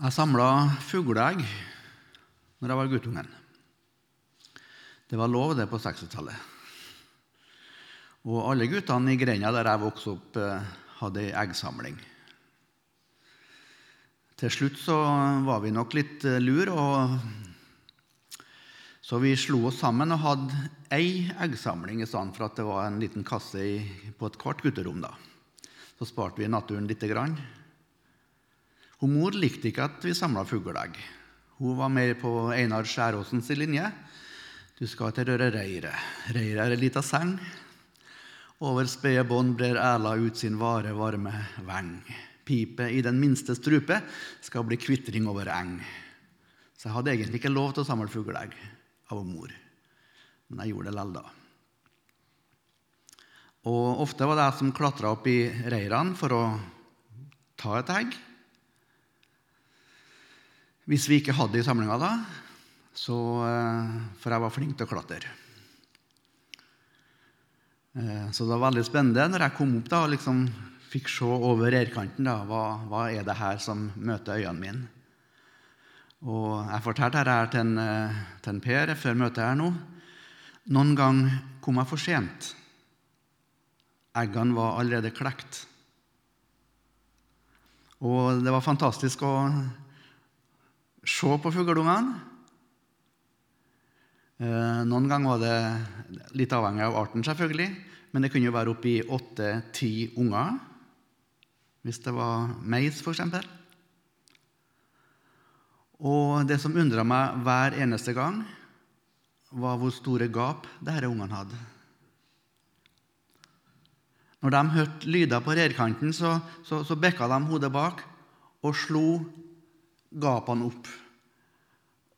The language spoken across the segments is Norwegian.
Jeg samla fugleegg når jeg var guttungen. Det var lov, det, på 60-tallet. Og alle guttene i grenda der jeg vokste opp, eh, hadde ei eggsamling. Til slutt så var vi nok litt eh, lur, og så vi slo oss sammen og hadde ei eggsamling i stedet for at det var en liten kasse på et kvart gutterom. da. Så sparte vi naturen lite grann. Hun mor likte ikke at vi samla fugleegg. Hun var mer på Einar Skjæråsens linje. Du skal til røre reiret. Reiret er ei lita seng. Over spede bånd brer æla ut sin vare varme veng. Pipe i den minste strupe skal bli kvitring over eng. Så jeg hadde egentlig ikke lov til å samle fugleegg av mor, men jeg gjorde det lell da. Og ofte var det jeg som klatra opp i reirene for å ta et egg. Hvis vi ikke hadde i samlinga da, så eh, For jeg var flink til å klatre. Eh, så det var veldig spennende når jeg kom opp da, og liksom fikk se over reirkanten. da, hva, hva, er det her som møter øynene mine? Og Jeg fortalte dette til, en, eh, til en Per før møtet her nå. Noen gang kom jeg for sent. Eggene var allerede klekt. Og det var fantastisk å se på fugleungene. Eh, noen ganger var det litt avhengig av arten, selvfølgelig, men det kunne jo være oppi åtte-ti unger. Hvis det var meis, f.eks. Og det som undra meg hver eneste gang, var hvor store gap disse ungene hadde. Når de hørte lyder på reirkanten, så, så, så bekka de hodet bak og slo gapene opp.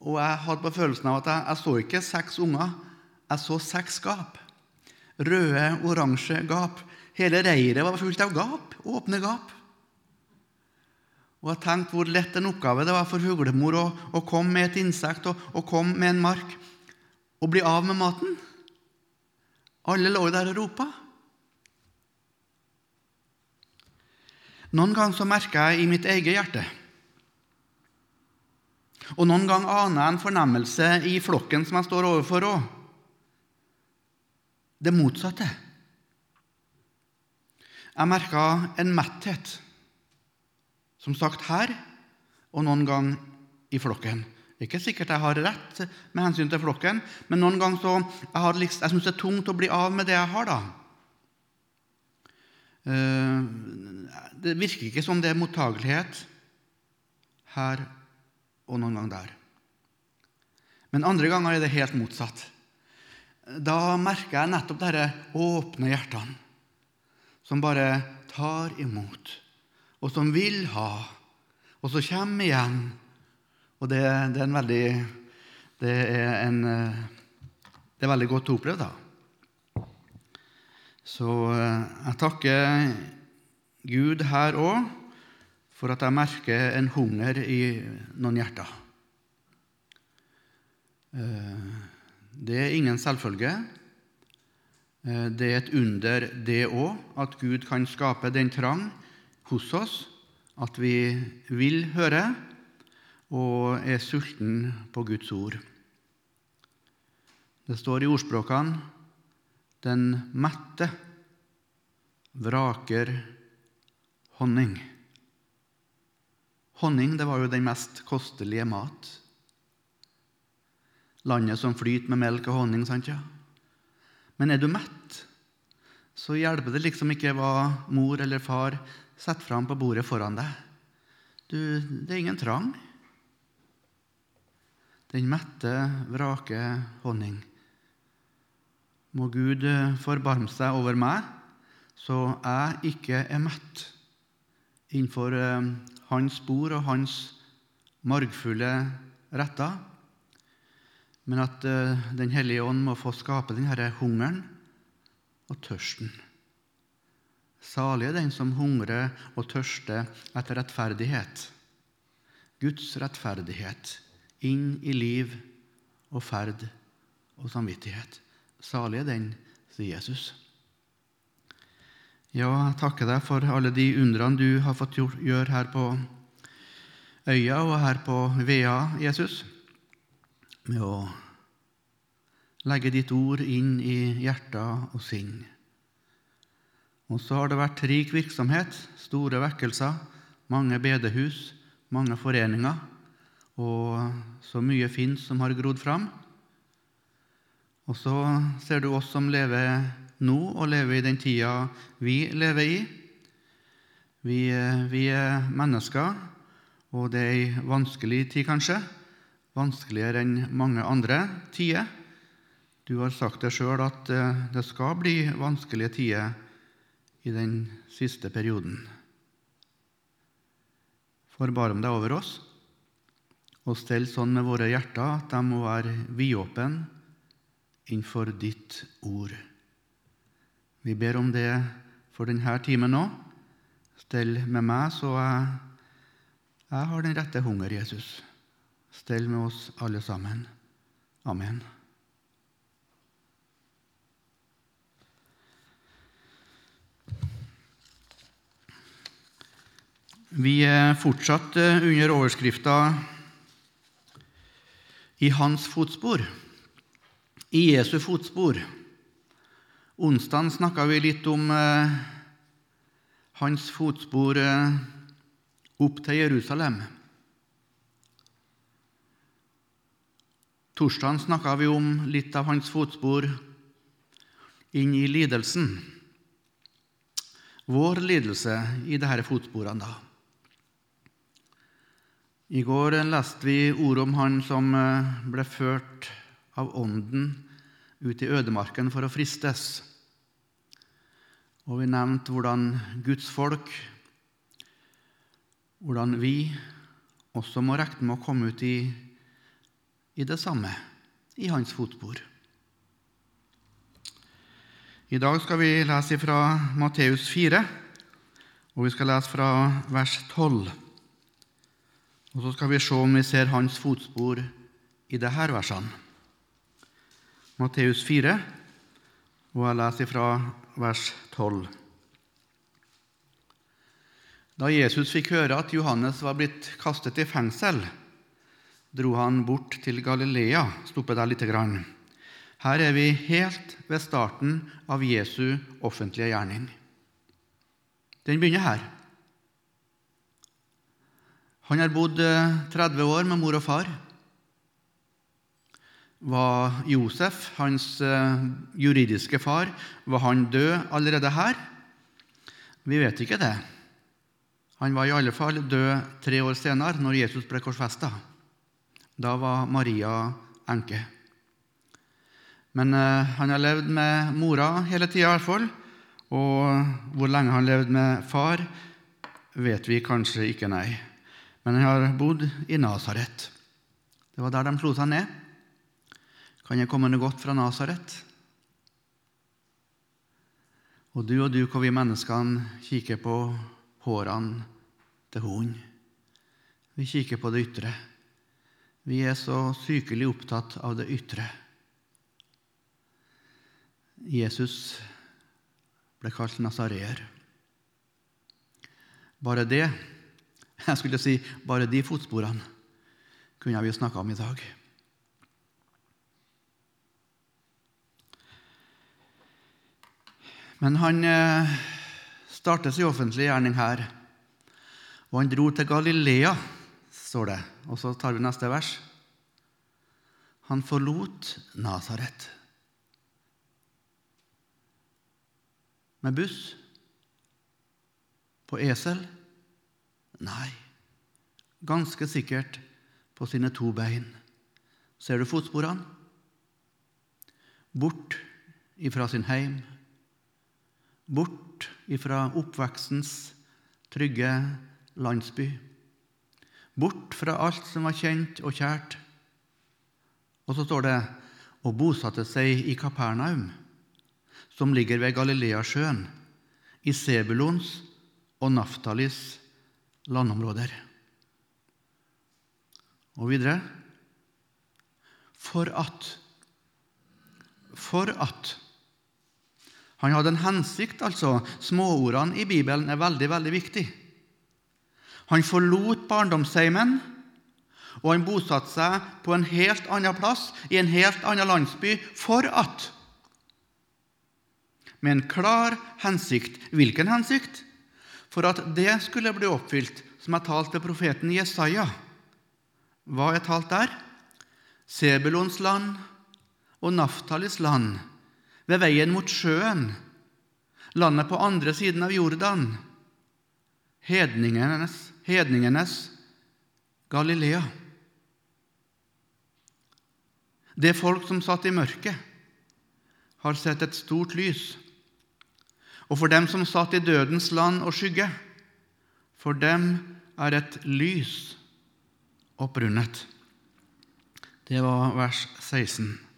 Og jeg hadde på følelsen av at jeg, jeg så ikke seks unger, jeg så seks gap. Røde, oransje gap. Hele reiret var fullt av gap, åpne gap. Og jeg tenkte hvor lett en oppgave det var for huglemor å, å komme med et insekt og, og komme med en mark og bli av med maten. Alle lå der og ropa. Noen ganger så merka jeg i mitt eget hjerte og noen ganger aner jeg en fornemmelse i flokken som jeg står overfor òg. Det motsatte. Jeg merka en metthet, som sagt her, og noen ganger i flokken. Ikke sikkert jeg har rett med hensyn til flokken, men noen ganger så jeg, liksom, jeg syns det er tungt å bli av med det jeg har. da. Eh, det virker ikke som det er mottagelighet her og noen ganger der. Men andre ganger er det helt motsatt. Da merker jeg nettopp disse åpne hjertene som bare tar imot, og som vil ha, og som kommer igjen. Og det, det er en veldig Det er, en, det er veldig godt å oppleve, da. Så eh, jeg takker Gud her òg for at jeg merker en hunger i noen hjerter. Eh, det er ingen selvfølge. Eh, det er et under, det òg, at Gud kan skape den trang hos oss at vi vil høre og er sulten på Guds ord. Det står i ordspråkene 'den mette vraker honning'. Honning det var jo den mest kostelige mat. Landet som flyter med melk og honning, sant ja? Men er du mett, så hjelper det liksom ikke hva mor eller far setter fram på bordet foran deg. Du, det er ingen trang. Den mette vraker honning. Må Gud forbarme seg over meg, så jeg ikke er mett innenfor eh, hans spor og hans margfulle retter. Men at uh, Den hellige ånd må få skape denne hungeren og tørsten. Salig er den som hungrer og tørster etter rettferdighet. Guds rettferdighet inn i liv og ferd og samvittighet. Salig er den, sier Jesus. Ja, jeg takker deg for alle de undrene du har fått gjøre her på øya og her på Vea, Jesus, med å legge ditt ord inn i hjerter og sinn. Og så har det vært rik virksomhet, store vekkelser, mange bedehus, mange foreninger, og så mye fint som har grodd fram. Og så ser du oss som lever nå, og lever i den tida vi lever i. Vi, vi er mennesker, og det er ei vanskelig tid, kanskje. Vanskeligere enn mange andre tider. Du har sagt det sjøl at eh, det skal bli vanskelige tider i den siste perioden. Forbarm deg over oss, og stell sånn med våre hjerter at de må være vidåpne innenfor ditt ord. Vi ber om det for denne timen nå. Stell med meg, så jeg, jeg har den rette hunger, Jesus. Stell med oss alle sammen. Amen. Vi er fortsatt eh, under overskrifta 'I hans fotspor'. I Jesu fotspor. Onsdag snakka vi litt om eh, hans fotspor eh, opp til Jerusalem. Torsdag snakka vi om litt av hans fotspor inn i lidelsen. Vår lidelse i disse fotsporene, da. I går leste vi ord om han som eh, ble ført av Ånden ut i ødemarken for å fristes. Og vi nevnte hvordan Guds folk, hvordan vi også må regne med å komme ut i, i det samme, i hans fotspor. I dag skal vi lese fra Matteus 4, og vi skal lese fra vers 12. Og så skal vi se om vi ser hans fotspor i disse versene. Matteus 4, og jeg leser fra vers 12. Da Jesus fikk høre at Johannes var blitt kastet i fengsel, dro han bort til Galilea. Stoppe der lite grann. Her er vi helt ved starten av Jesu offentlige gjerning. Den begynner her. Han har bodd 30 eh, år med mor og far var Josef, hans eh, juridiske far, var han død allerede her? Vi vet ikke det. Han var i alle fall død tre år senere, når Jesus ble korsfesta. Da var Maria enke. Men eh, han har levd med mora hele tida, i hvert fall. Og hvor lenge han levde med far, vet vi kanskje ikke, nei. Men han har bodd i Nasaret. Det var der de slo seg ned. Kan jeg komme noe godt fra Nasaret? Og du og du, hvor vi menneskene kikker på hårene til hunden. Vi kikker på det ytre. Vi er så sykelig opptatt av det ytre. Jesus ble kalt nasareer. Bare det, jeg skulle si bare de fotsporene, kunne vi snakka om i dag. Men han eh, starter sin offentlige gjerning her. Og han dro til Galilea, står det. Og så tar vi neste vers. Han forlot Nasaret. Med buss? På esel? Nei, ganske sikkert på sine to bein. Ser du fotsporene? Bort ifra sin heim bort ifra oppvekstens trygge landsby. Bort fra alt som var kjent og kjært. Og så står det og bosatte seg i Kapernaum, som ligger ved Galileasjøen, i Sebulons og Naftalis landområder. Og videre For at For at han hadde en hensikt, altså. Småordene i Bibelen er veldig, veldig viktige. Han forlot barndomsheimen, og han bosatte seg på en helt annen plass, i en helt annen landsby, for at Med en klar hensikt. Hvilken hensikt? For at det skulle bli oppfylt, som er talt til profeten Jesaja. Hva er talt der? Sebulons land og Naftalis land, ved veien mot sjøen, landet på andre siden av Jordan, hedningenes, hedningenes Galilea. Det folk som satt i mørket, har sett et stort lys. Og for dem som satt i dødens land og skygge, for dem er et lys opprunnet. Det var vers 16.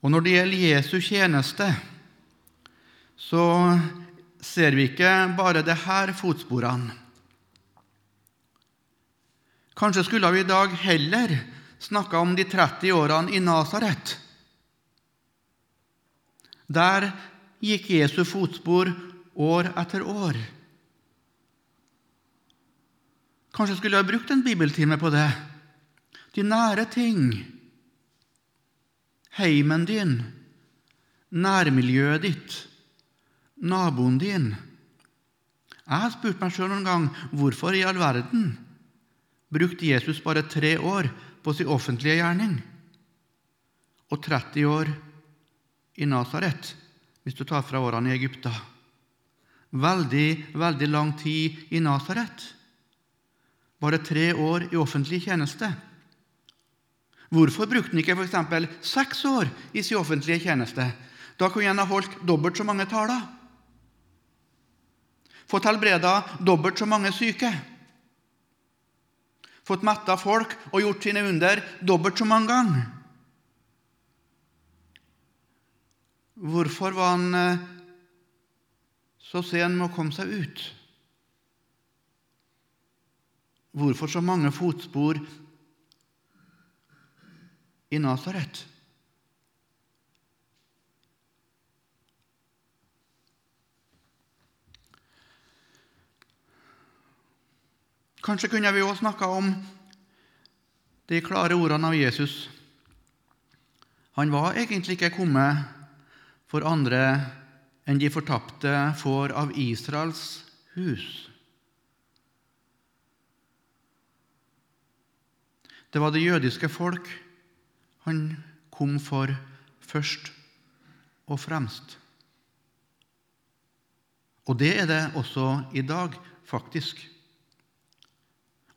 Og Når det gjelder Jesu tjeneste, så ser vi ikke bare det her fotsporene. Kanskje skulle vi i dag heller snakka om de 30 årene i Nasaret. Der gikk Jesu fotspor år etter år. Kanskje skulle jeg brukt en bibeltime på det. De nære ting. Heimen din, nærmiljøet ditt, naboen din. Jeg har spurt meg sjøl noen gang hvorfor i all verden brukte Jesus bare tre år på sin offentlige gjerning og 30 år i Nasaret, hvis du tar fra årene i Egypta. Veldig, veldig lang tid i Nasaret. Bare tre år i offentlig tjeneste. Hvorfor brukte han ikke f.eks. seks år i sin offentlige tjeneste? Da kunne han ha holdt dobbelt så mange taler. Fått helbreda dobbelt så mange syke. Fått metta folk og gjort sine under dobbelt så mange ganger. Hvorfor var han eh, så sen med å komme seg ut? Hvorfor så mange fotspor i Nasaret. Kanskje kunne vi også snakka om de klare ordene av Jesus. Han var egentlig ikke kommet for andre enn de fortapte får av Israels hus. Det var det jødiske folk han kom for først og fremst. Og det er det også i dag, faktisk.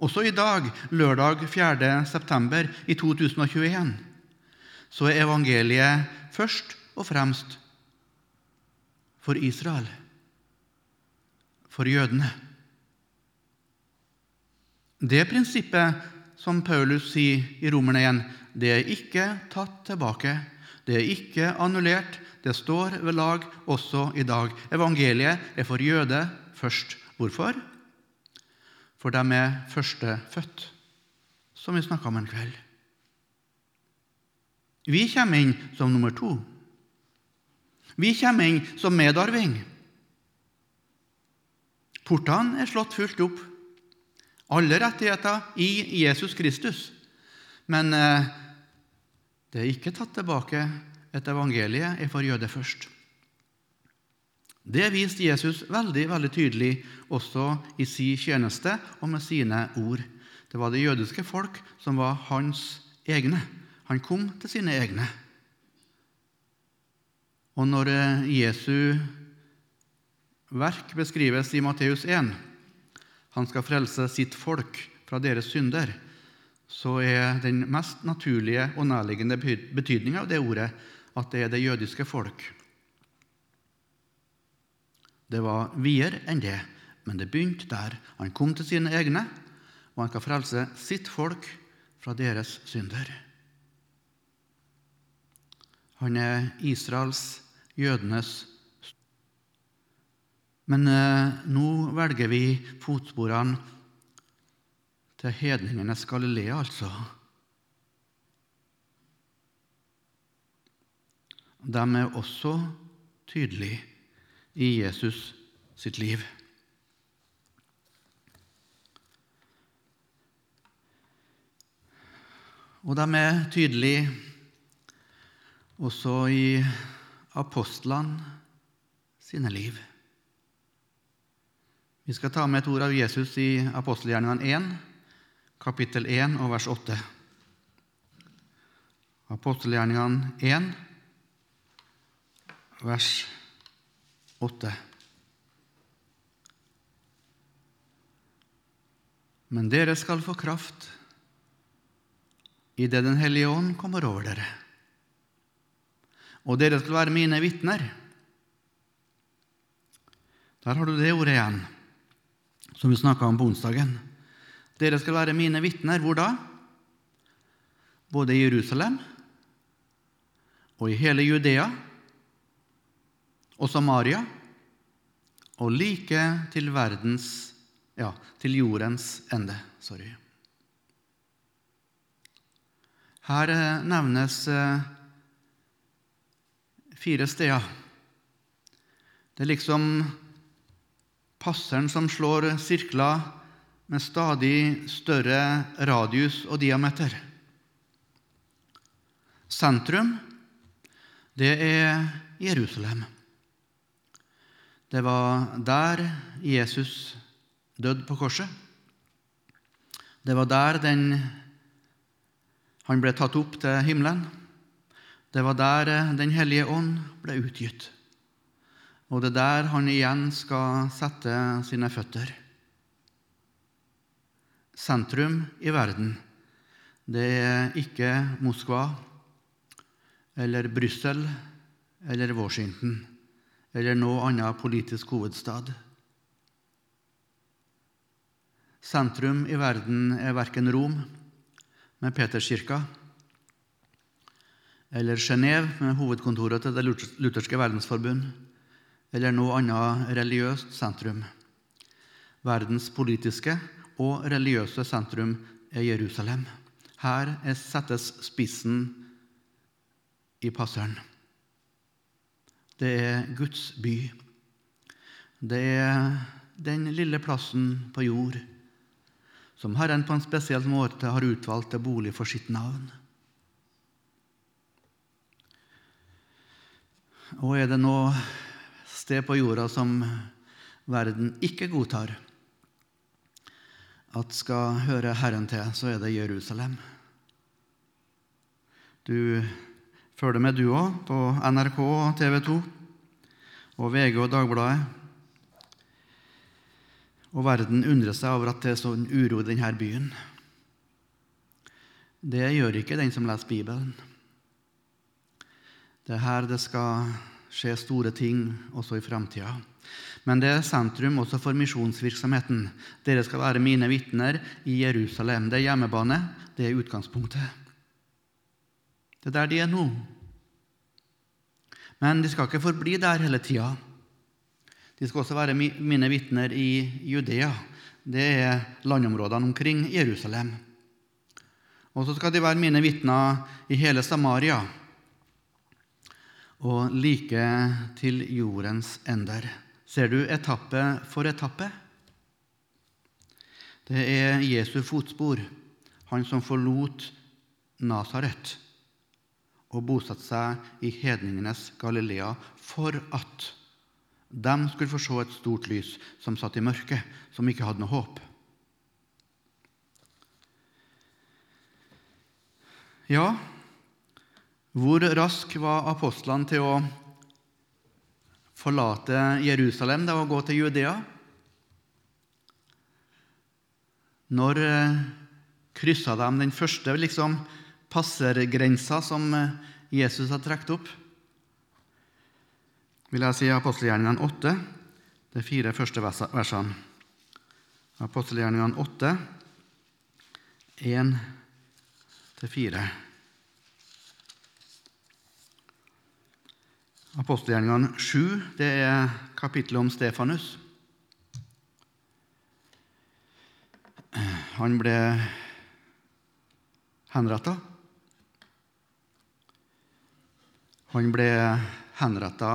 Også i dag, lørdag 4. september i 2021, så er evangeliet først og fremst for Israel, for jødene. Det prinsippet som Paulus sier i Romerne 1, det er ikke tatt tilbake. Det er ikke annullert. Det står ved lag også i dag. Evangeliet er for jøde først. Hvorfor? For de er førstefødt, som vi snakka om en kveld. Vi kommer inn som nummer to. Vi kommer inn som medarving. Portene er slått fullt opp. Alle rettigheter i Jesus Kristus. Men eh, det er ikke tatt tilbake. Et evangelie er for jøder først. Det viste Jesus veldig veldig tydelig også i sin tjeneste og med sine ord. Det var det jødiske folk som var hans egne. Han kom til sine egne. Og når eh, Jesu verk beskrives i Matteus 1 Han skal frelse sitt folk fra deres synder så er den mest naturlige og nærliggende betydninga av det ordet at det er det jødiske folk. Det var videre enn det, men det begynte der. Han kom til sine egne, og han skal frelse sitt folk fra deres synder. Han er Israels, jødenes Men eh, nå velger vi fotsporene til hedningenes Galilea, altså. De er også tydelige i Jesus sitt liv. Og de er tydelige også i apostlene sine liv. Vi skal ta med et ord av Jesus i apostelgjerningene 1, kapittel 1 og vers 8. Apostelgjerningene 1, vers 8. Men dere skal få kraft idet Den hellige ånd kommer over dere. Og dere skal være mine vitner. Der har du det ordet igjen, som vi snakka om på onsdagen. Dere skal være mine vitner. Hvor da? Både i Jerusalem og i hele Judea og Samaria og like til verdens ja, til jordens ende. Sorry. Her eh, nevnes eh, fire steder. Det er liksom passeren som slår sirkler med stadig større radius og diameter. Sentrum, det er Jerusalem. Det var der Jesus døde på korset. Det var der den han ble tatt opp til himmelen. Det var der Den hellige ånd ble utgitt. Og det er der han igjen skal sette sine føtter. Sentrum i verden, det er ikke Moskva eller Brussel eller Washington eller noe annen politisk hovedstad. Sentrum i verden er verken Rom med Peterskirka, eller Genéve med hovedkontoret til Det lutherske verdensforbund, eller noe annet religiøst sentrum. Verdens politiske og religiøse sentrum er Jerusalem. Her settes spissen i passeren. Det er Guds by. Det er den lille plassen på jord som Herren på en spesiell måte har utvalgt til bolig for sitt navn. Og er det noe sted på jorda som verden ikke godtar at skal høre Herren til, så er det Jerusalem. Du følger med, du òg, på NRK og TV 2 og VG og Dagbladet. Og verden undrer seg over at det er sånn uro i denne byen. Det gjør ikke den som leser Bibelen. Det er her det skal skje store ting også i framtida. Men det er sentrum også for misjonsvirksomheten. Dere skal være mine vitner i Jerusalem. Det er hjemmebane. Det er utgangspunktet. Det er der de er nå. Men de skal ikke forbli der hele tida. De skal også være mine vitner i Judea. Det er landområdene omkring Jerusalem. Og så skal de være mine vitner i hele Samaria og like til jordens ender. Ser du etappe for etappe? Det er Jesu fotspor, han som forlot Nasaret og bosatte seg i hedningenes Galilea for at de skulle få se et stort lys som satt i mørket, som ikke hadde noe håp. Ja, hvor rask var apostlene til å forlate Jerusalem og gå til Judea? Når eh, kryssa de den første liksom, passergrensa som eh, Jesus har trukket opp? vil jeg si apostelgjerningene 8, de fire første versene. Apostelgjerningene 8, 1-4. Apostelgjerningene 7, det er kapittelet om Stefanus. Han ble henretta. Han ble henretta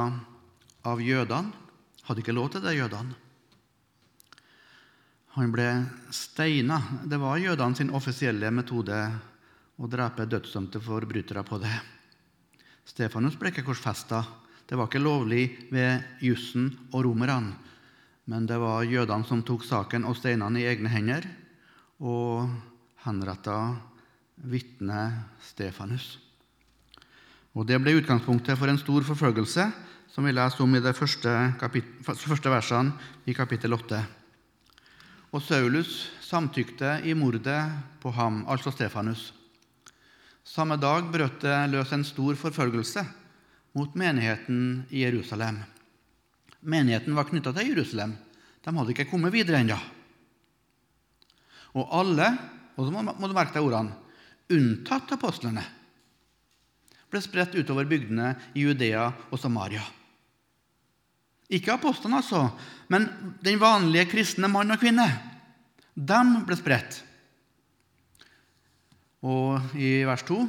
av jødene. Hadde ikke lov til det, jødene. Han ble steina. Det var jødene sin offisielle metode å drepe dødsdømte forbrytere på det. Stefanus ble ikke korsfesta. Det var ikke lovlig ved jussen og romerne. Men det var jødene som tok saken og steinene i egne hender og henretta vitnet Stefanus. Og Det ble utgangspunktet for en stor forfølgelse, som vi leser om i de første, første versene i kapittel 8. Og Saulus samtykte i mordet på ham, altså Stefanus. Samme dag brøt det løs en stor forfølgelse mot menigheten i Jerusalem. Menigheten var knytta til Jerusalem. De hadde ikke kommet videre ennå. Og alle, og så må du merke deg ordene, unntatt apostlene, ble spredt utover bygdene i Judea og Samaria. Ikke apostlene, altså, men den vanlige kristne mann og kvinne. De ble spredt. Og i vers 2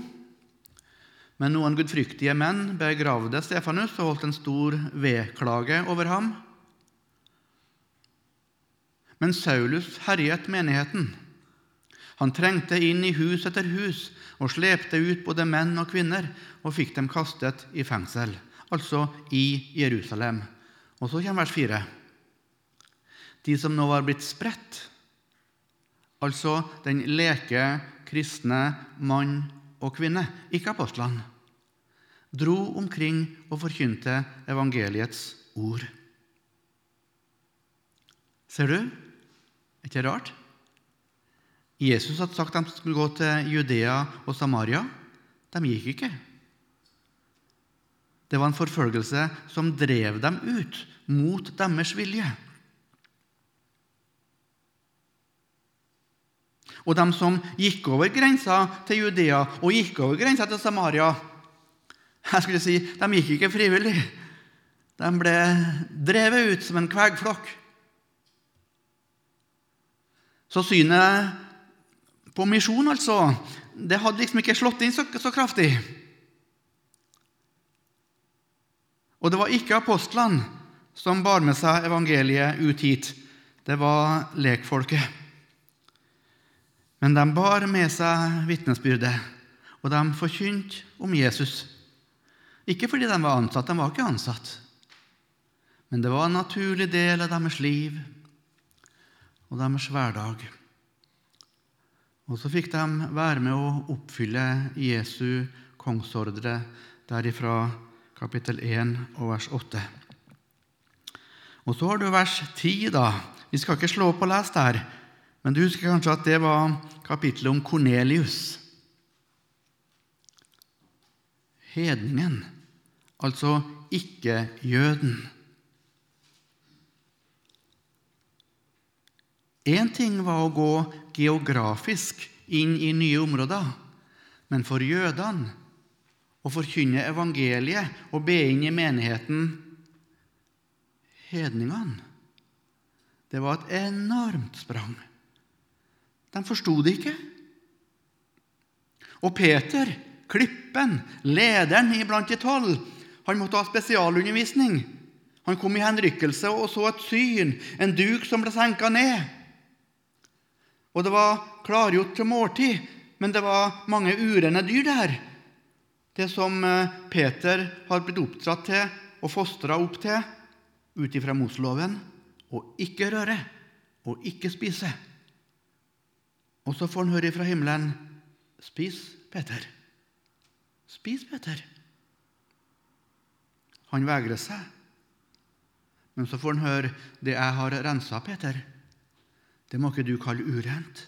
men noen gudfryktige menn begravde Stefanus og holdt en stor vedklage over ham. Men Saulus herjet menigheten. Han trengte inn i hus etter hus og slepte ut både menn og kvinner og fikk dem kastet i fengsel, altså i Jerusalem. Og så kommer vers 4. De som nå var blitt spredt, altså den leke kristne mann og kvinne, ikke apostlene, dro omkring og forkynte evangeliets ord. Ser du? Er ikke rart? Jesus hadde sagt at de skulle gå til Judea og Samaria. De gikk ikke. Det var en forfølgelse som drev dem ut mot deres vilje. Og de som gikk over grensa til Judea og gikk over grensa til Samaria, jeg skulle si, de gikk ikke frivillig. De ble drevet ut som en kvegflokk. Så synet på misjon, altså, det hadde liksom ikke slått inn så, så kraftig. Og det var ikke apostlene som bar med seg evangeliet ut hit. Det var lekfolket. Men de bar med seg vitnesbyrdet, og de forkynte om Jesus. Ikke fordi de var ansatt, de var ikke ansatt. Men det var en naturlig del av deres liv og deres hverdag. Og så fikk de være med å oppfylle Jesu kongsordre derifra kapittel 1 og vers 8. Og så har du vers 10, da. Vi skal ikke slå opp og lese der. Men du husker kanskje at det var kapittelet om Kornelius. Hedningen, altså ikke-jøden. Én ting var å gå geografisk inn i nye områder, men for jødene å forkynne evangeliet og be inn i menigheten hedningene, det var et enormt sprang. De forsto det ikke. Og Peter, klippen, lederen iblant de tolv, han måtte ha spesialundervisning. Han kom i henrykkelse og så et syn, en duk som ble senka ned. Og det var klargjort til måltid, men det var mange urene dyr der. Det som eh, Peter har blitt oppdratt til og fostra opp til ut ifra Moseloven å ikke røre og ikke spise. Og så får han høre fra himmelen Spis, Peter. Spis, Peter. Han vegrer seg. Men så får han høre det jeg har rensa, Peter. Det må ikke du kalle urent.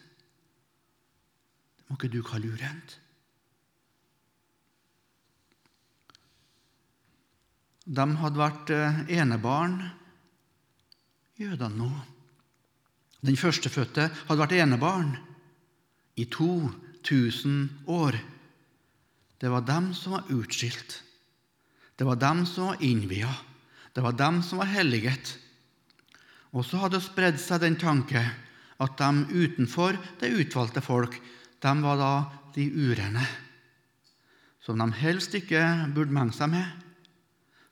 Det må ikke du kalle urent. De hadde vært eh, enebarn, jødene nå. Den førstefødte hadde vært enebarn i 2000 år. Det var dem som var utskilt. Det var dem som var innvia. Det var dem som var helliget. Og så hadde det spredd seg den tanke at de utenfor det utvalgte folk, de var da de urene, som de helst ikke burde menge seg med,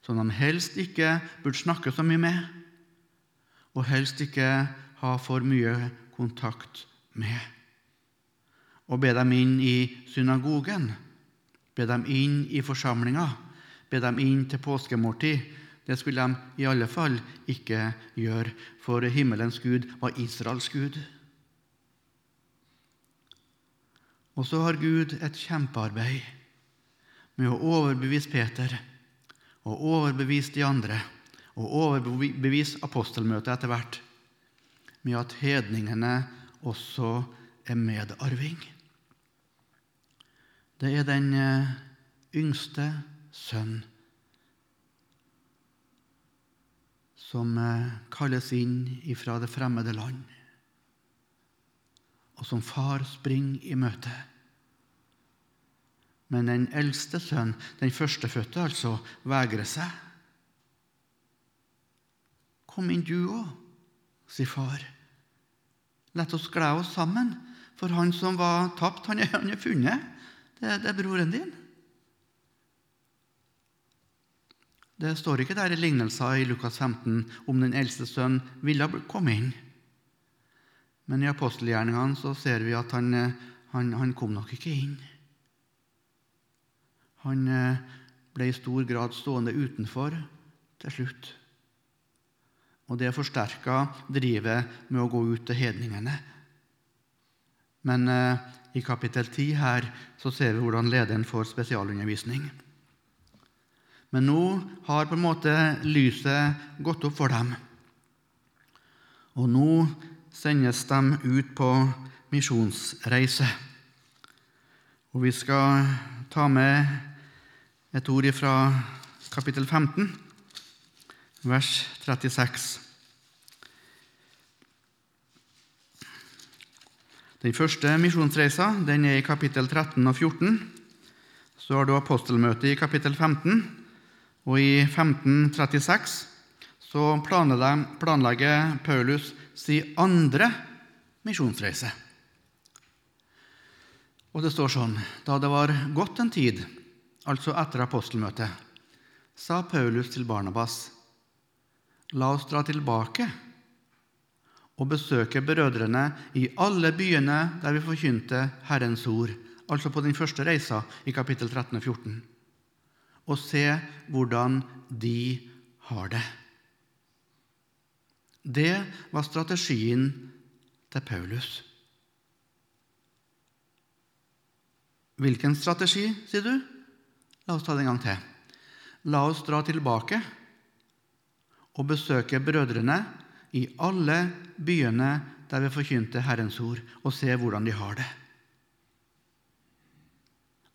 som de helst ikke burde snakke så mye med, og helst ikke ha for mye kontakt med. Og be dem inn i synagogen, be dem inn i forsamlinga, be dem inn til påskemåltid. Det skulle de i alle fall ikke gjøre, for himmelens Gud var Israels Gud. Og så har Gud et kjempearbeid med å overbevise Peter og overbevise de andre og overbevise apostelmøtet etter hvert med at hedningene også er medarving. Det er den eh, yngste sønn som eh, kalles inn fra det fremmede land, og som far springer i møte. Men den eldste sønn, den førstefødte altså, vegrer seg. Kom inn, du òg, sier far. La oss glede oss sammen, for han som var tapt, han er, han er funnet. Det, det, er broren din. Det står ikke der i lignelser i Lukas 15 om den eldste sønnen ville komme inn. Men i apostelgjerningene så ser vi at han, han, han kom nok ikke inn. Han eh, ble i stor grad stående utenfor til slutt. Og det forsterka drivet med å gå ut til hedningene. Men eh, i kapittel 10 her så ser vi hvordan lederen får spesialundervisning. Men nå har på en måte lyset gått opp for dem. Og nå sendes de ut på misjonsreise. Og vi skal ta med et ord fra kapittel 15, vers 36. Den første misjonsreisa den er i kapittel 13 og 14. Så har du apostelmøtet i kapittel 15, og i 1536 så planlegger Paulus sin andre misjonsreise. Og det står sånn Da det var gått en tid altså etter apostelmøtet, sa Paulus til Barnabas.: La oss dra tilbake og besøke brødrene i alle byene der vi forkynte Herrens ord, altså på den første reisa i kapittel 13 og 14, og se hvordan de har det. Det var strategien til Paulus. Hvilken strategi, sier du? La oss ta det en gang til. La oss dra tilbake og besøke brødrene i alle byene der vi forkynte Herrens ord, og se hvordan de har det.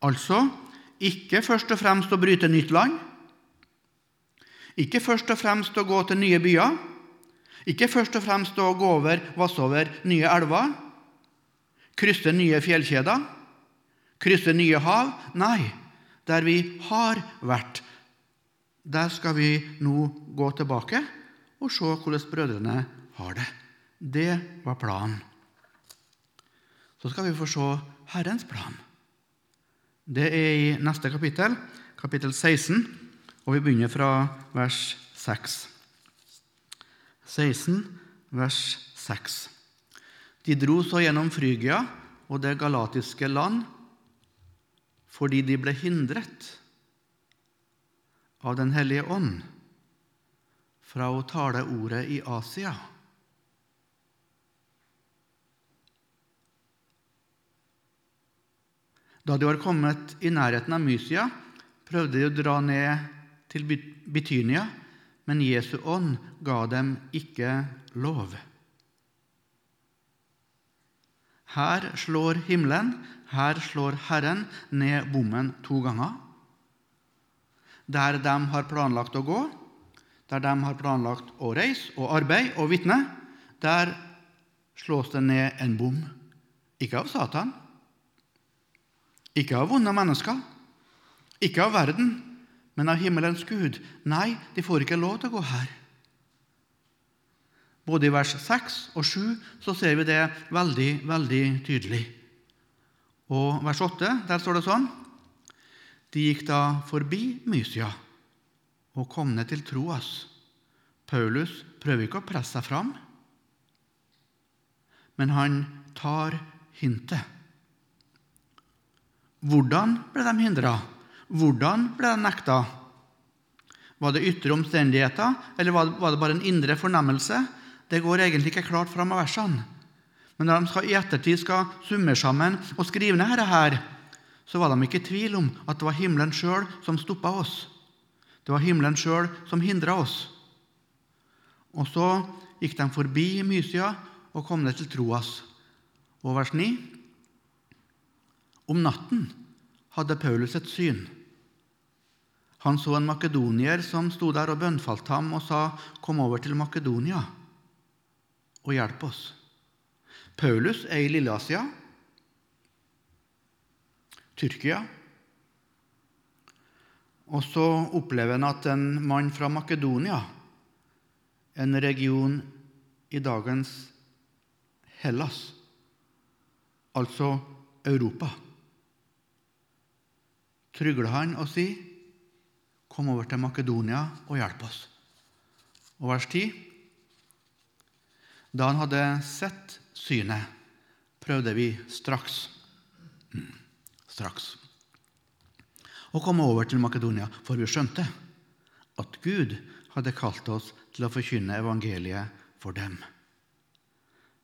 Altså ikke først og fremst å bryte nytt land, ikke først og fremst å gå til nye byer, ikke først og fremst å gå over, vasse over nye elver, krysse nye fjellkjeder, krysse nye hav. Nei, der vi har vært, der skal vi nå gå tilbake og se hvordan brødrene har det. Det var planen. Så skal vi få se Herrens plan. Det er i neste kapittel, kapittel 16, og vi begynner fra vers 6. 16, vers 6. De dro så gjennom Frygia og det galatiske land fordi de ble hindret av Den hellige ånd fra å tale ordet i Asia. Da de var kommet i nærheten av Mysia, prøvde de å dra ned til Bitynia, men Jesu ånd ga dem ikke lov. Her slår himmelen, her slår Herren ned bommen to ganger. Der de har planlagt å gå, der de har planlagt å reise og arbeide og vitne, der slås det ned en bom. Ikke av Satan, ikke av vonde mennesker, ikke av verden, men av himmelens Gud. Nei, de får ikke lov til å gå her. Både i vers 6 og 7 så ser vi det veldig, veldig tydelig. Og vers 8, der står det sånn De gikk da forbi Mysia og kom ned til Troas. Paulus prøver ikke å presse seg fram, men han tar hintet. Hvordan ble de hindra? Hvordan ble de nekta? Var det ytre omstendigheter, eller var det bare en indre fornemmelse? Det går egentlig ikke klart fram av versene. Men når de skal, i ettertid skal summe sammen og skrive ned dette, så var de ikke i tvil om at det var himmelen sjøl som stoppa oss. Det var himmelen sjøl som hindra oss. Og så gikk de forbi Mysia og kom ned til Troas. Og vers 9.: Om natten hadde Paulus et syn. Han så en makedonier som sto der og bønnfalt ham og sa, 'Kom over til Makedonia og hjelp oss.' Paulus er i Lilleasia, Tyrkia. Og så opplever han at en mann fra Makedonia, en region i dagens Hellas, altså Europa, trygler han og sier, 'Kom over til Makedonia og hjelp oss.' Og vers 10. Da han hadde sett synet, prøvde vi straks straks å komme over til Makedonia, for vi skjønte at Gud hadde kalt oss til å forkynne evangeliet for dem.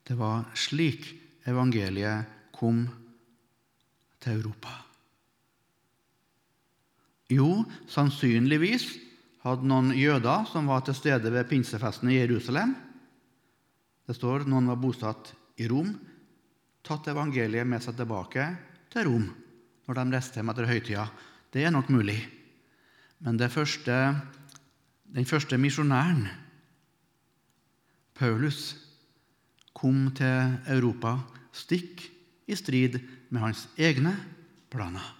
Det var slik evangeliet kom til Europa. Jo, sannsynligvis hadde noen jøder som var til stede ved pinsefesten i Jerusalem Det står noen var bosatt i Rom, tatt evangeliet med seg tilbake til Rom når de reiste hjem etter høytida. Det er nok mulig. Men første, den første misjonæren, Paulus, kom til Europa stikk i strid med hans egne planer.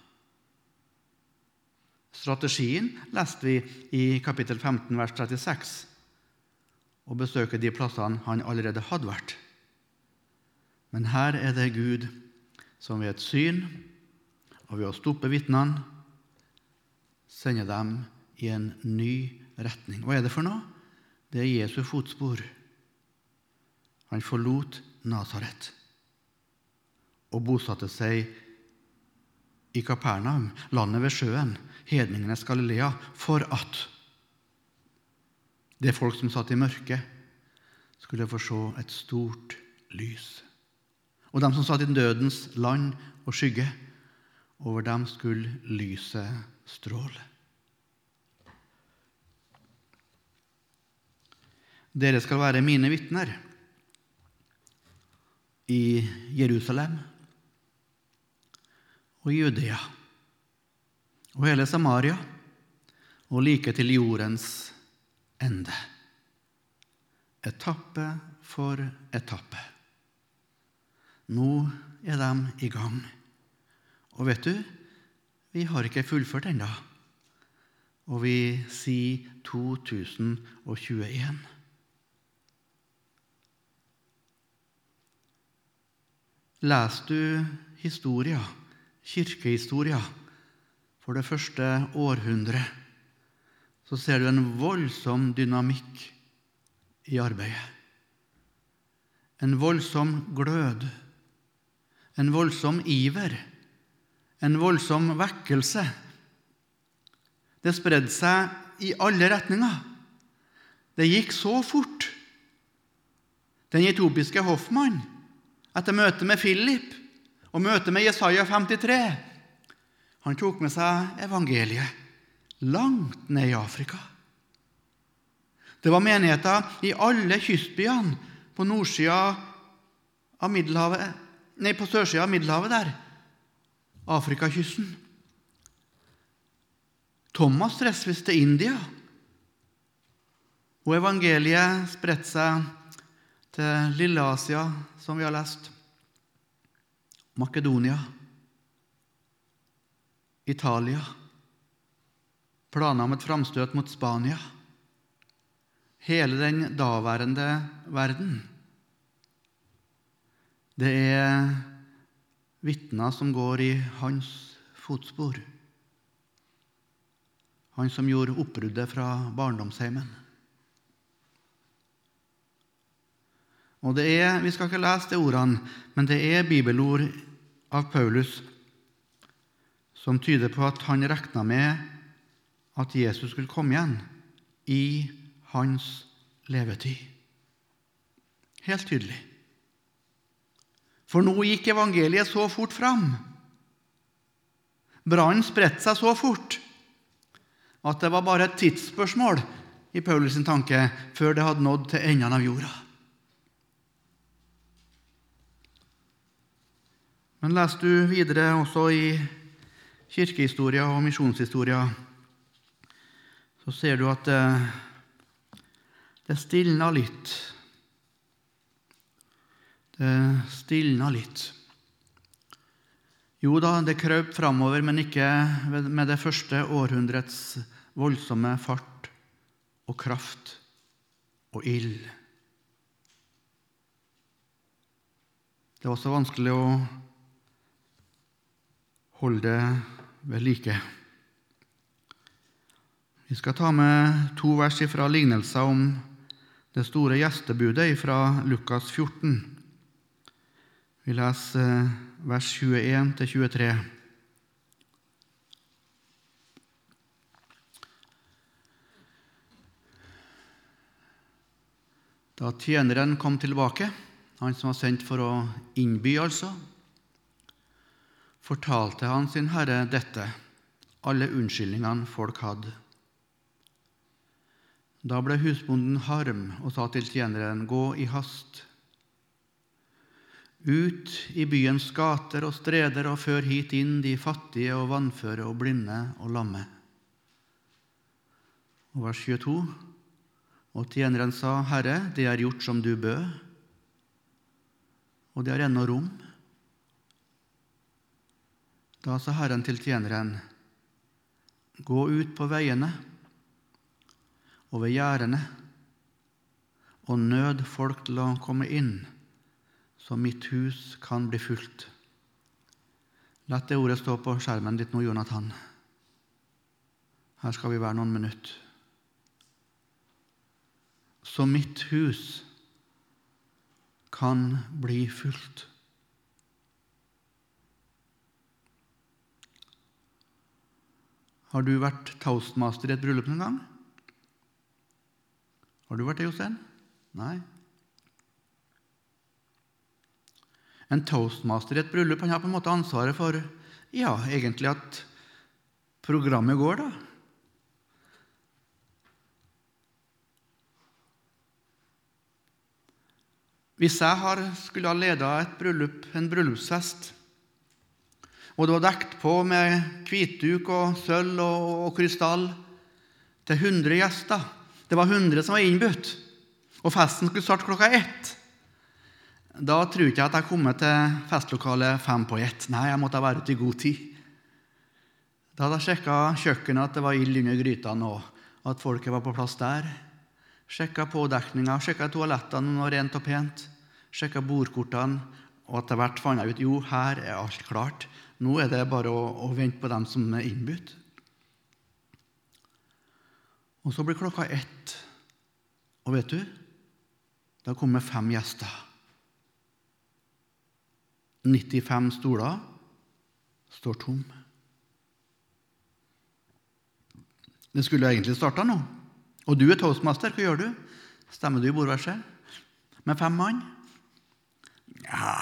Strategien leste vi i kapittel 15, vers 36, og besøke de plassene han allerede hadde vært. Men her er det Gud som ved et syn og ved å stoppe vitnene sender dem i en ny retning. Hva er det for noe? Det er Jesu fotspor. Han forlot Nasaret og bosatte seg i Kapernaum, landet ved sjøen, hedningenes Galilea, for at det folk som satt i mørket, skulle få se et stort lys. Og de som satt i dødens land og skygge, over dem skulle lyset stråle. Dere skal være mine vitner i Jerusalem og i Judea og hele Samaria og like til jordens ende. Etappe for etappe. Nå er de i gang. Og vet du, vi har ikke fullført ennå. Og vi sier 2021. Leser du historia, kirkehistoria, for det første århundret, så ser du en voldsom dynamikk i arbeidet. En voldsom glød en voldsom iver, en voldsom vekkelse. Det spredde seg i alle retninger. Det gikk så fort. Den etiopiske hoffmann, etter møtet med Philip og møtet med Jesaja 53, han tok med seg evangeliet langt ned i Afrika. Det var menigheter i alle kystbyene på nordsida av Middelhavet nei, på sørsida av Middelhavet der. Afrikakysten. Thomas reiste til India. Og evangeliet spredte seg til Lille-Asia, som vi har lest. Makedonia. Italia. Planer om et framstøt mot Spania. Hele den daværende verden. Det er vitner som går i hans fotspor. Han som gjorde oppbruddet fra barndomsheimen. Og det er, Vi skal ikke lese de ordene, men det er bibelord av Paulus som tyder på at han regna med at Jesus skulle komme igjen i hans levetid. Helt tydelig. For nå gikk evangeliet så fort fram. Brannen spredte seg så fort at det var bare et tidsspørsmål i Paulus' tanke før det hadde nådd til endene av jorda. Men leser du videre også i kirkehistoria og misjonshistoria, så ser du at det, det stilna litt. Det stilna litt. Jo da, det krøp framover, men ikke med det første århundrets voldsomme fart og kraft og ild. Det er også vanskelig å holde det ved like. Vi skal ta med to vers fra lignelser om det store gjestebudet fra Lukas 14. Vi leser eh, vers 21-23. Da tjeneren kom tilbake, han som var sendt for å innby, altså, fortalte han sin herre dette, alle unnskyldningene folk hadde. Da ble husbonden harm og sa til tjeneren, gå i hast. Ut i byens gater og streder og før hit inn de fattige og vannføre og blinde og lamme. Og vers 22. Og tjeneren sa, Herre, det er gjort som du bød, og det er ennå rom. Da sa Herren til tjeneren, Gå ut på veiene og ved gjerdene og nød folk til å komme inn, så mitt hus kan bli fullt. La det ordet stå på skjermen ditt nå, Jonathan. Her skal vi være noen minutter. Så mitt hus kan bli fullt. Har du vært toastmaster i et bryllup noen gang? Har du vært det, Jostein? Nei? En toastmaster i et bryllup han har på en måte ansvaret for ja, egentlig at programmet går, da. Hvis jeg har, skulle ha leda et bryllup, en bryllupsfest, og det var dekt på med hvitduk og sølv og, og krystall til 100 gjester Det var 100 som var innbudt, og festen skulle starte klokka ett. Da tror jeg at jeg kom til festlokalet fem på ett. Nei, jeg måtte være ute i god tid. Da hadde jeg sjekka kjøkkenet, at det var ild under grytene, og at folket var på plass der. Sjekka pådekninga, sjekka toalettene var rent og pent. Sjekka bordkortene, og etter hvert fant jeg ut jo, her er alt klart. Nå er det bare å, å vente på dem som er innbudt. Og så blir klokka ett, og vet du Da kommer fem gjester. 95 stoler står tom. Det skulle egentlig starta nå. Og du er toastmaster. Hva gjør du? Stemmer du i bordverset? Med fem mann? Ja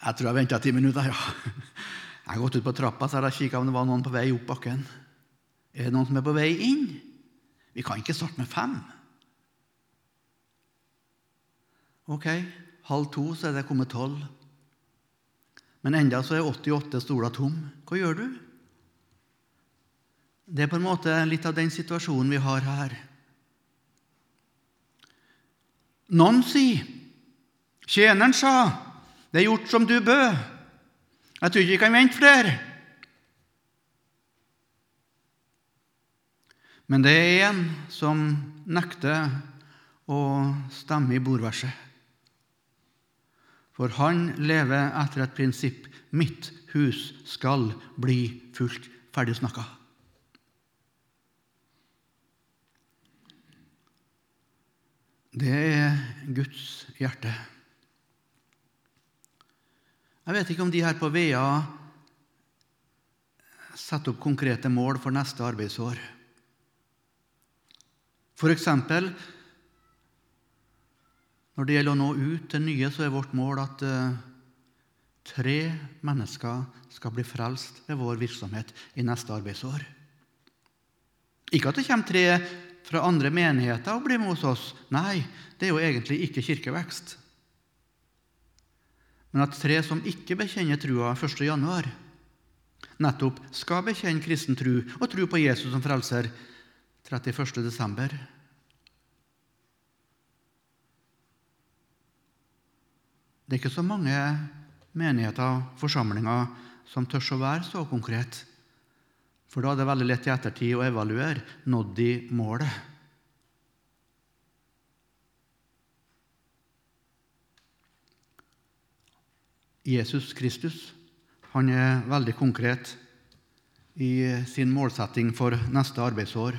Jeg tror jeg venta ti minutter, ja. Jeg har gått ut på trappa så har kikka om det var noen på vei opp bakken. Er det noen som er på vei inn? Vi kan ikke starte med fem. Ok, halv to så er det kommet tolv. Men enda så er 88 stoler tom. Hva gjør du? Det er på en måte litt av den situasjonen vi har her. Noen sier, 'Tjeneren sa, det er gjort som du bød.' Jeg tror ikke vi kan vente flere. Men det er en som nekter å stemme i bordverset. For han lever etter et prinsipp. Mitt hus skal bli fullt. Ferdig snakka. Det er Guds hjerte. Jeg vet ikke om de her på Vea setter opp konkrete mål for neste arbeidsår. Eksempel når det gjelder å nå ut til nye, så er vårt mål at uh, tre mennesker skal bli frelst ved vår virksomhet i neste arbeidsår. Ikke at det kommer tre fra andre menigheter og blir med hos oss. Nei, det er jo egentlig ikke kirkevekst. Men at tre som ikke bekjenner trua 1. januar, nettopp skal bekjenne kristen tru og tro på Jesus som frelser 31. desember. Det er ikke så mange menigheter, forsamlinger, som tør å være så konkret. For da er det veldig lett i ettertid å evaluere. Nådde de målet? Jesus Kristus han er veldig konkret i sin målsetting for neste arbeidsår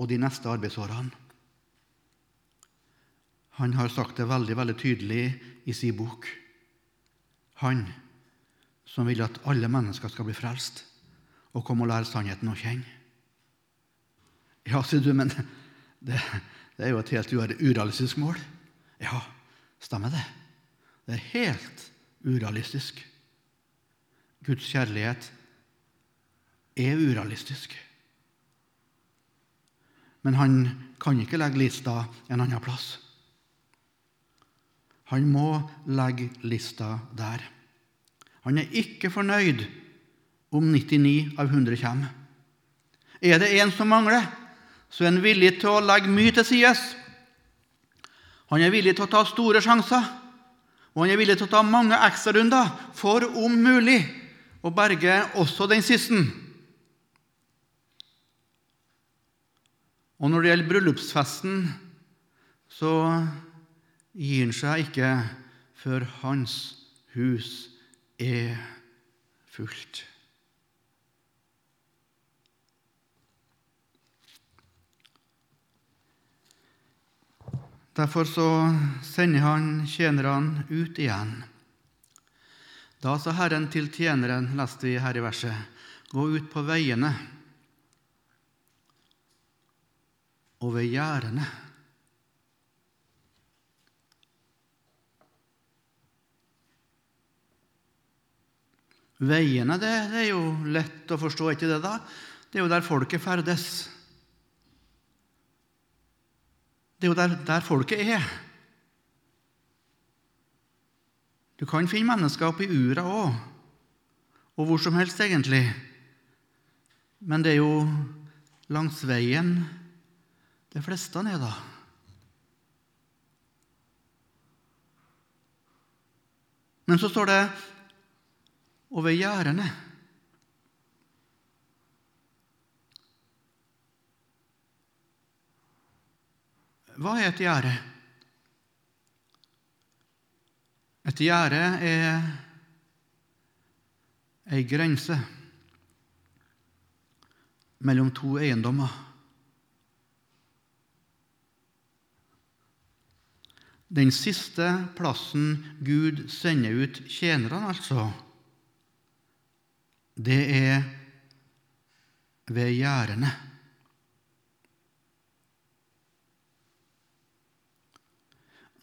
og de neste arbeidsårene. Han har sagt det veldig, veldig tydelig i sin bok. Han som vil at alle mennesker skal bli frelst og komme og lære sannheten å kjenne. Ja, sier du, men det, det er jo et helt urealistisk mål. Ja, stemmer det. Det er helt urealistisk. Guds kjærlighet er urealistisk. Men han kan ikke legge lista en annen plass. Han må legge lista der. Han er ikke fornøyd om 99 av 100 kommer. Er det en som mangler, så er han villig til å legge mye til sides. Han er villig til å ta store sjanser, og han er villig til å ta mange ekstrarunder for om mulig å berge også den siste. Og når det gjelder bryllupsfesten, så gir han seg ikke før hans hus er fullt. Derfor så sender han tjenerne ut igjen. Da sa Herren til tjeneren, leste vi her i verset, gå ut på veiene og ved gjerdene. Veiene, det, det, er jo lett å forstå, ikke det? da? Det er jo der folket ferdes. Det er jo der, der folket er. Du kan finne mennesker oppi ura òg, og hvor som helst, egentlig. Men det er jo langs veien de fleste er, da. Men så står det over gjerdene. Hva er et gjerde? Et gjerde er ei grense mellom to eiendommer. Den siste plassen Gud sender ut tjenerne, altså, det er ved gjerdene.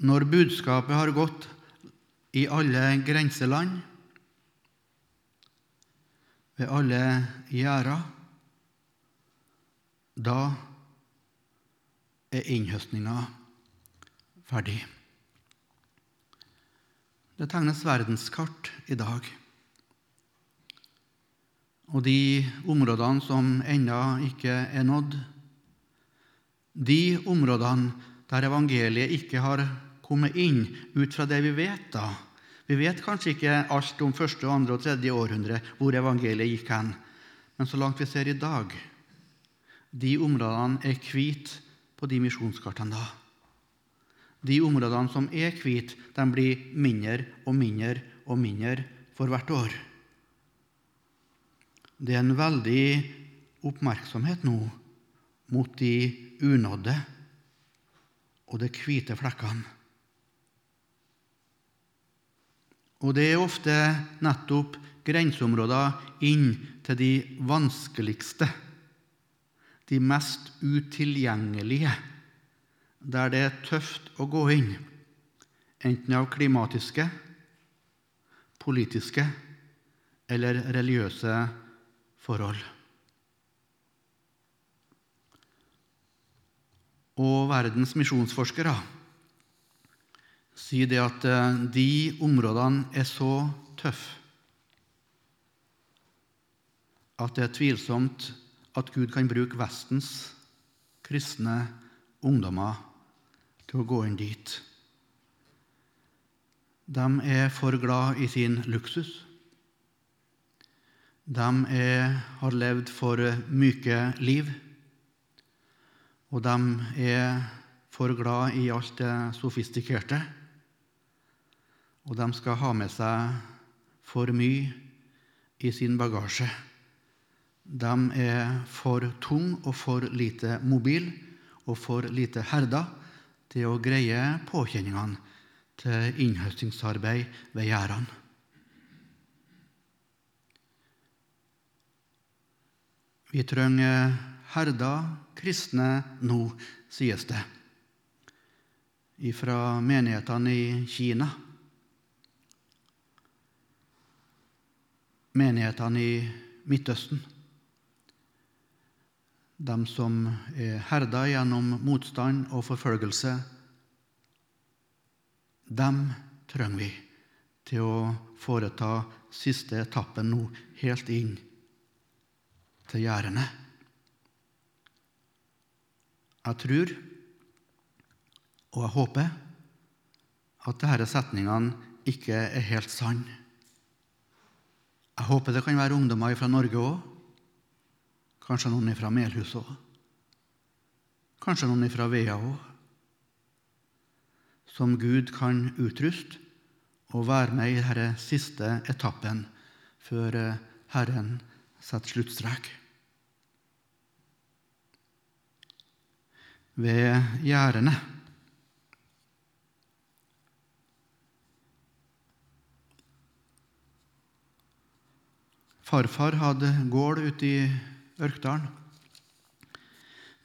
Når budskapet har gått i alle grenseland, ved alle gjerder, da er innhøstninga ferdig. Det tegnes verdenskart i dag. Og de områdene som ennå ikke er nådd, de områdene der evangeliet ikke har kommet inn ut fra det vi vet da. Vi vet kanskje ikke alt om første, andre og tredje århundre, hvor evangeliet gikk hen. Men så langt vi ser i dag, de områdene er hvite på de misjonskartene da. De områdene som er hvite, de blir mindre og mindre og mindre for hvert år. Det er en veldig oppmerksomhet nå mot de unådde og de hvite flekkene. Og det er ofte nettopp grenseområder inn til de vanskeligste, de mest utilgjengelige, der det er tøft å gå inn, enten av klimatiske, politiske eller religiøse forhold. Og verdens misjonsforskere sier det at eh, de områdene er så tøffe at det er tvilsomt at Gud kan bruke Vestens kristne ungdommer til å gå inn dit. De er for glad i sin luksus. De er, har levd for myke liv. Og de er for glad i alt det sofistikerte. Og de skal ha med seg for mye i sin bagasje. De er for tung og for lite mobil og for lite herda til å greie påkjenningene til innhøstingsarbeid ved gjerdene. Vi trenger herda kristne nå, sies det, fra menighetene i Kina. Menighetene i Midtøsten. De som er herda gjennom motstand og forfølgelse. Dem trenger vi til å foreta siste etappen nå, helt inn til gjerdene. Jeg tror og jeg håper at disse setningene ikke er helt sanne. Jeg håper det kan være ungdommer fra Norge òg. Kanskje noen fra Melhus òg. Kanskje noen fra Vea òg. Som Gud kan utruste og være med i denne siste etappen før Herren setter sluttstrek. ved gjerdene. Farfar hadde gård ute i Ørkdalen.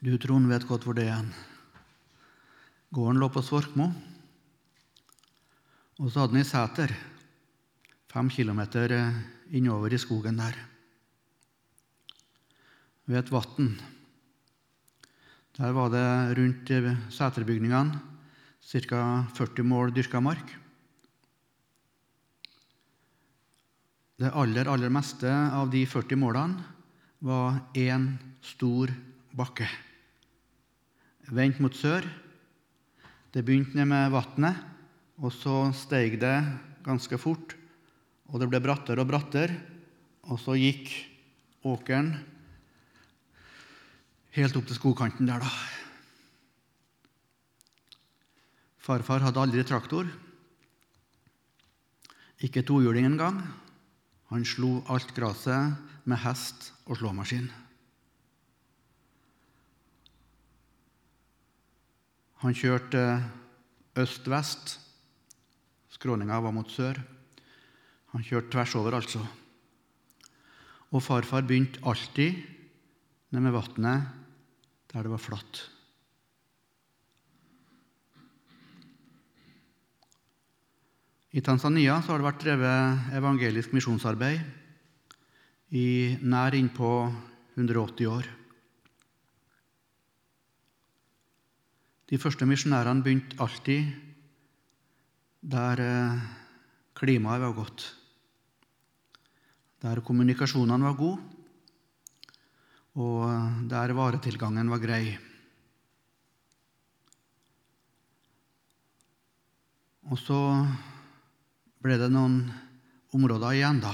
Du, Trond, vet godt hvor det er. Gården lå på Svorkmo. Og så hadde han ei seter fem kilometer innover i skogen der, ved et vann. Der var det rundt seterbygningene ca. 40 mål dyrka mark. Det aller, aller meste av de 40 målene var én stor bakke. Vendt mot sør. Det begynte ned med vannet, og så steg det ganske fort. Og det ble brattere og brattere, og så gikk åkeren helt opp til skogkanten der, da. Farfar hadde aldri traktor. Ikke tohjuling engang. Han slo alt gresset med hest og slåmaskin. Han kjørte øst-vest. Skråninga var mot sør. Han kjørte tvers over, altså. Og farfar begynte alltid ned med vannet der det var flatt. I Tanzania har det vært drevet evangelisk misjonsarbeid i nær innpå 180 år. De første misjonærene begynte alltid der eh, klimaet var godt, der kommunikasjonene var gode, og der varetilgangen var grei. Og så ble det noen områder igjen, da.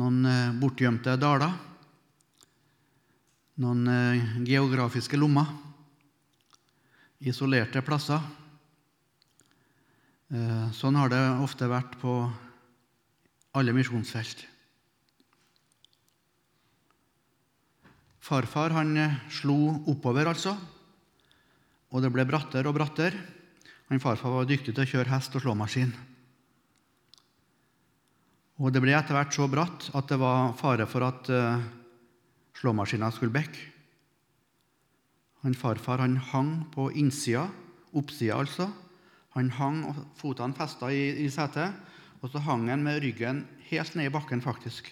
Noen eh, bortgjemte daler. Noen eh, geografiske lommer. Isolerte plasser. Eh, sånn har det ofte vært på alle misjonsfelt. Farfar han slo oppover, altså, og det ble brattere og brattere. Han farfar var dyktig til å kjøre hest og slåmaskin. Og det ble etter hvert så bratt at det var fare for at uh, slåmaskina skulle bekke. Han farfar han hang på innsida, oppsida altså. Han hang og fotene festa i, i setet, og så hang han med ryggen helt ned i bakken faktisk,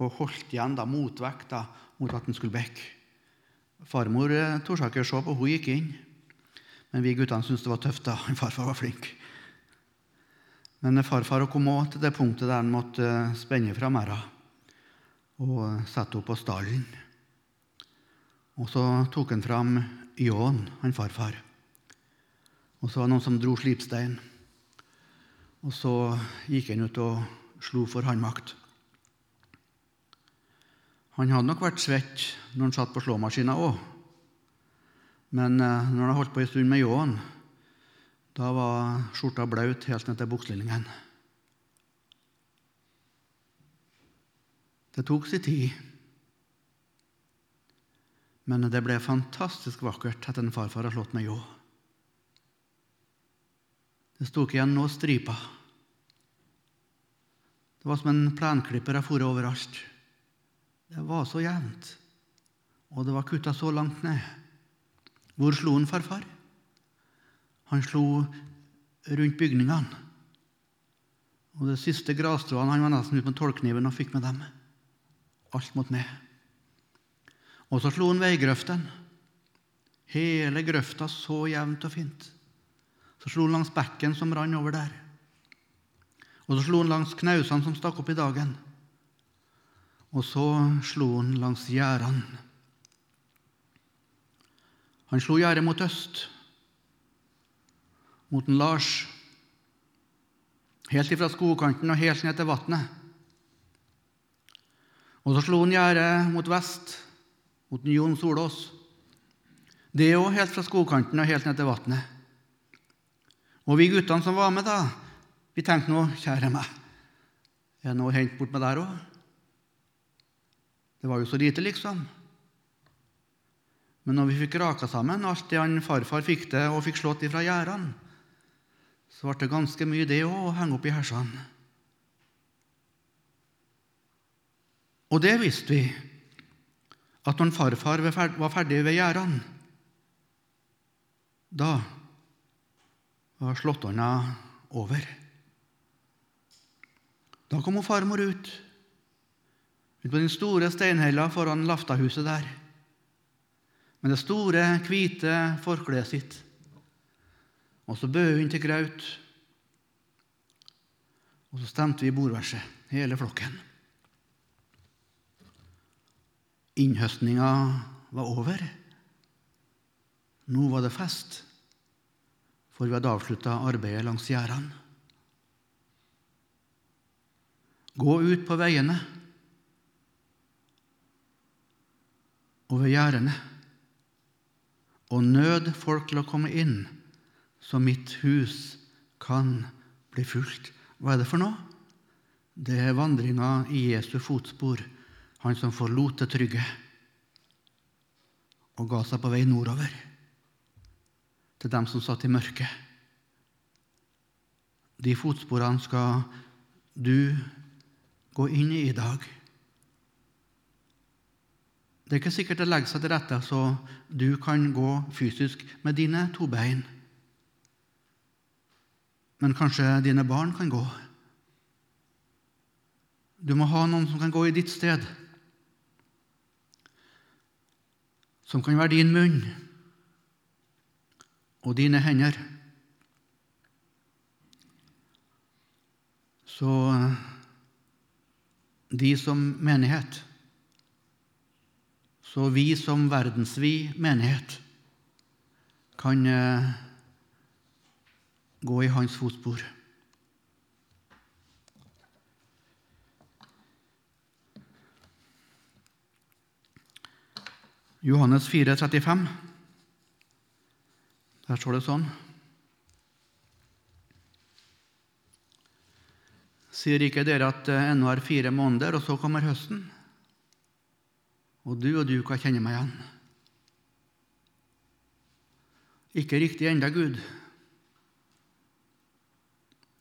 og holdt igjen da motvekt da, mot at han skulle bekke. Farmor uh, torde ikke se på, hun gikk inn. Men vi guttene syntes det var tøft da. Farfar var flink. Men farfar kom òg til det punktet der han måtte spenne fra merda og sette opp på stallen. Og så tok han fram ljåen, han farfar. Og så var det noen som dro slipstein. Og så gikk han ut og slo for håndmakt. Han hadde nok vært svett når han satt på slåmaskina òg. Men eh, når han holdt på en stund med ljåen, da var skjorta blaut helt ned til bukselinningen. Det tok sin tid, men det ble fantastisk vakkert etter en farfar har slått med ljå. Det sto ikke igjen noen striper. Det var som en plenklipper jeg for overalt. Det var så jevnt, og det var kutta så langt ned. Hvor slo han farfar? Han slo rundt bygningene. Og det siste grasstråene han var nesten ut med tollkniven og fikk med dem. Alt mot ned. Og så slo han veigrøften. Hele grøfta så jevnt og fint. Så slo han langs bekken som rant over der. Og så slo han langs knausene som stakk opp i dagen. Og så slo han langs gjerdene. Han slo gjerdet mot øst mot en Lars, helt ifra skogkanten og helt ned til vannet. Og så slo han gjerdet mot vest, mot en Jon Solås. Det òg helt fra skogkanten og helt ned til vannet. Og vi guttene som var med, da, vi tenkte nå, kjære meg, er det noe å hente bort med der òg? Det var jo så lite, liksom. Men når vi fikk raka sammen alt det han farfar fikk til og fikk slått ifra gjerdene, så ble det ganske mye det òg å henge opp i hersene. Og det visste vi, at når farfar var ferdig ved gjerdene, da var slåttånda over. Da kom farmor ut, ut på den store steinhella foran Laftahuset der, med det store, hvite forkleet sitt. Og så bød hun til graut. Og så stemte vi i bordverset, hele flokken. Innhøstninga var over. Nå var det fest, for vi hadde avslutta arbeidet langs gjerdene. Gå ut på veiene og ved gjerdene og nød folk til å komme inn så mitt hus kan bli fullt. Hva er det for noe? Det er vandringa i Jesu fotspor, han som forlot det trygge og ga seg på vei nordover, til dem som satt i mørket. De fotsporene skal du gå inn i i dag. Det er ikke sikkert det legger seg til rette så du kan gå fysisk med dine to bein men kanskje dine barn kan gå. Du må ha noen som kan gå i ditt sted, som kan være din munn og dine hender. Så de som menighet, så vi som verdensvid menighet, kan eh, gå i hans fotspor. Johannes 4, 35. Der står det sånn Sier ikke dere at det ennå er fire måneder, og så kommer høsten? Og du og du kan kjenne meg igjen. Ikke riktig enda, Gud,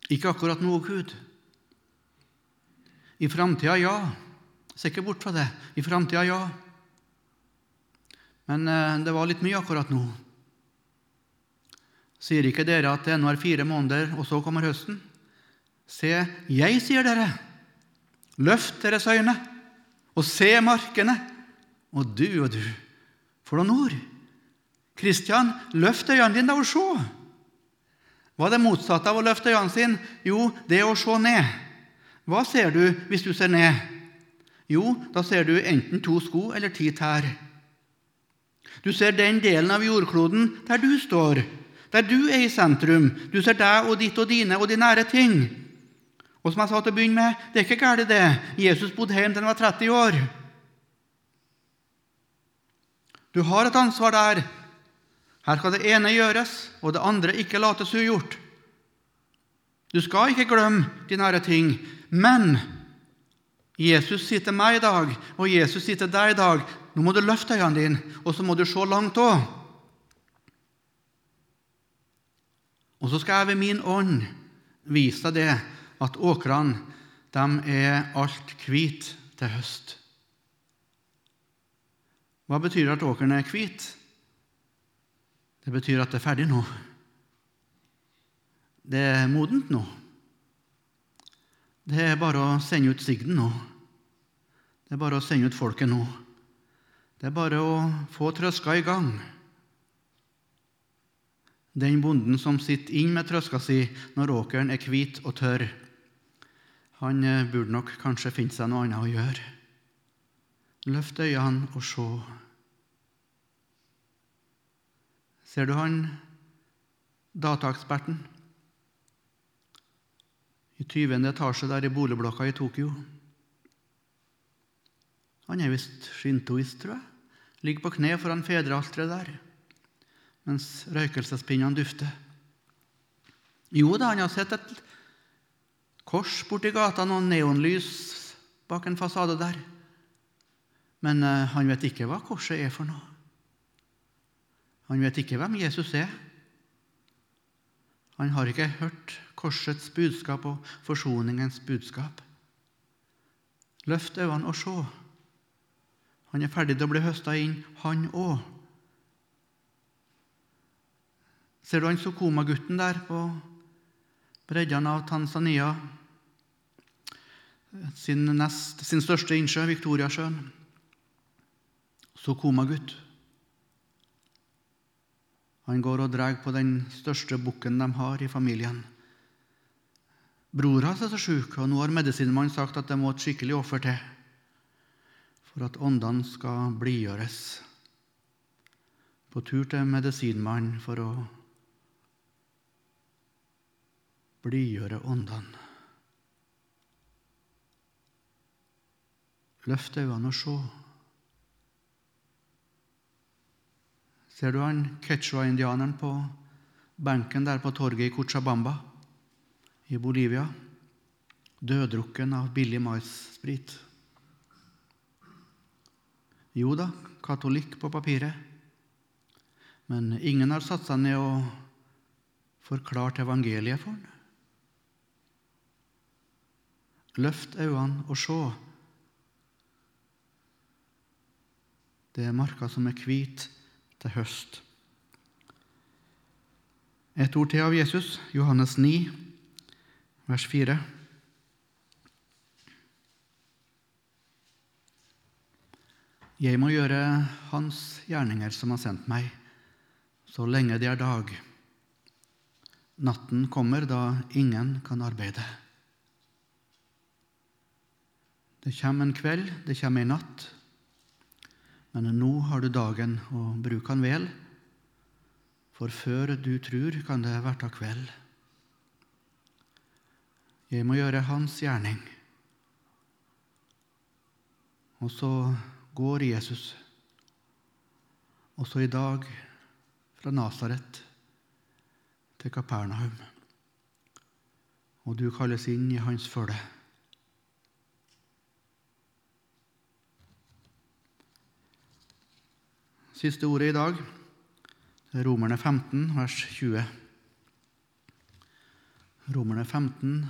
ikke akkurat nå, Gud. I framtida, ja. Se ikke bort fra det. I framtida, ja. Men eh, det var litt mye akkurat nå. Sier ikke dere at det ennå er fire måneder, og så kommer høsten? Se, jeg sier dere, løft deres øyne og se markene. Og du og du, for noen ord! Kristian, løft øynene dine og se! Hva er det motsatte av å løfte øynene sine? Jo, det er å se ned. Hva ser du hvis du ser ned? Jo, da ser du enten to sko eller ti tær. Du ser den delen av jordkloden der du står, der du er i sentrum. Du ser deg og ditt og dine og de nære ting. Og som jeg sa til å begynne med, det er ikke galt, det. Jesus bodde hjemme til han var 30 år. Du har et ansvar der. Her skal det ene gjøres, og det andre ikke lates ugjort. Du skal ikke glemme de nære ting. Men Jesus til meg i dag, og Jesus til deg i dag nå må du løfte øynene dine, og så må du se langt òg. Og så skal jeg ved min ånd vise deg det at åkrene er alt hvite til høst. Hva betyr det at åkeren er hvit? Det betyr at det er ferdig nå. Det er modent nå. Det er bare å sende ut sigden nå. Det er bare å sende ut folket nå. Det er bare å få trøska i gang. Den bonden som sitter inn med trøska si når åkeren er hvit og tørr, han eh, burde nok kanskje finne seg noe annet å gjøre. Løft øynene og se. Ser du han dataeksperten i 20. etasje der i boligblokka i Tokyo? Han er visst shintoist, tror jeg. Ligger på kne foran fedrealteret der mens røykelsespinnene dufter. Jo da, han har sett et kors borti gata, noen neonlys bak en fasade der. Men uh, han vet ikke hva korset er for noe. Han vet ikke hvem Jesus er. Han har ikke hørt korsets budskap og forsoningens budskap. Løft øynene og se. Han er ferdig til å bli høsta inn, han òg. Ser du han Sokoma-gutten der på breddene av Tanzania? Sin, nest, sin største innsjø, Viktoriasjøen. Sukuma-gutt. Han går og drar på den største bukken de har i familien. Bror hans er så sjuk, og nå har medisinmannen sagt at det må et skikkelig offer til for at åndene skal blidgjøres. På tur til medisinmannen for å blidgjøre åndene. Løft øynene og se. Ser du han quechua-indianeren på benken der på torget i Cochabamba i Bolivia? Døddrukken av billig maissprit. Jo da, katolikk på papiret. Men ingen har satt seg ned og forklart evangeliet for ham. Løft øynene og se. Det er marka som er hvit til høst. Et ord til av Jesus, Johannes 9, vers 4. Jeg må gjøre Hans gjerninger som har sendt meg, så lenge det er dag. Natten kommer da ingen kan arbeide. Det kommer en kveld, det kommer en natt, men nå har du dagen, og bruk han vel, for før du tror, kan det verta kveld. Jeg må gjøre Hans gjerning. Og så går Jesus også i dag fra Nasaret til Kapernaum, og du kalles inn i hans følge. Siste ordet i dag er Romerne 15, vers 20. Romerne 15,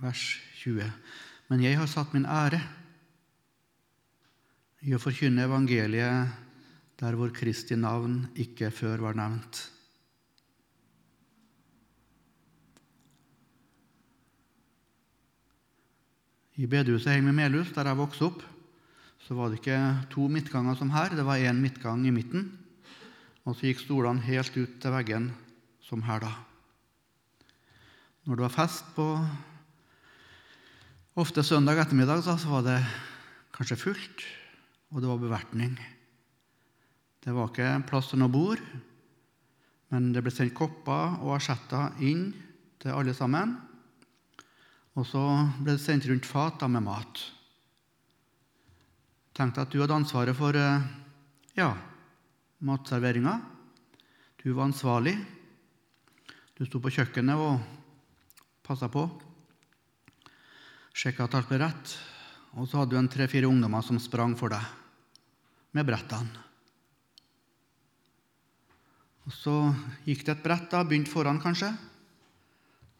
vers 20. Men jeg har satt min ære i å forkynne evangeliet der hvor Kristi navn ikke før var nevnt. I bedehuset hjemme i Melhus, der jeg vokste opp, så var det ikke to midtganger som her. Det var én midtgang i midten, og så gikk stolene helt ut til veggen, som her, da. Når det var fest på ofte søndag ettermiddag, så var det kanskje fullt, og det var bevertning. Det var ikke plass til noe bord, men det ble sendt kopper og asjetter inn til alle sammen. Og så ble det sendt rundt fat med mat. Tenk deg at du hadde ansvaret for eh, ja, matserveringa. Du var ansvarlig. Du sto på kjøkkenet og passa på. Sjekka at alt ble rett. Og så hadde du en tre-fire ungdommer som sprang for deg med brettene. Og Så gikk det et brett, da, begynte foran kanskje.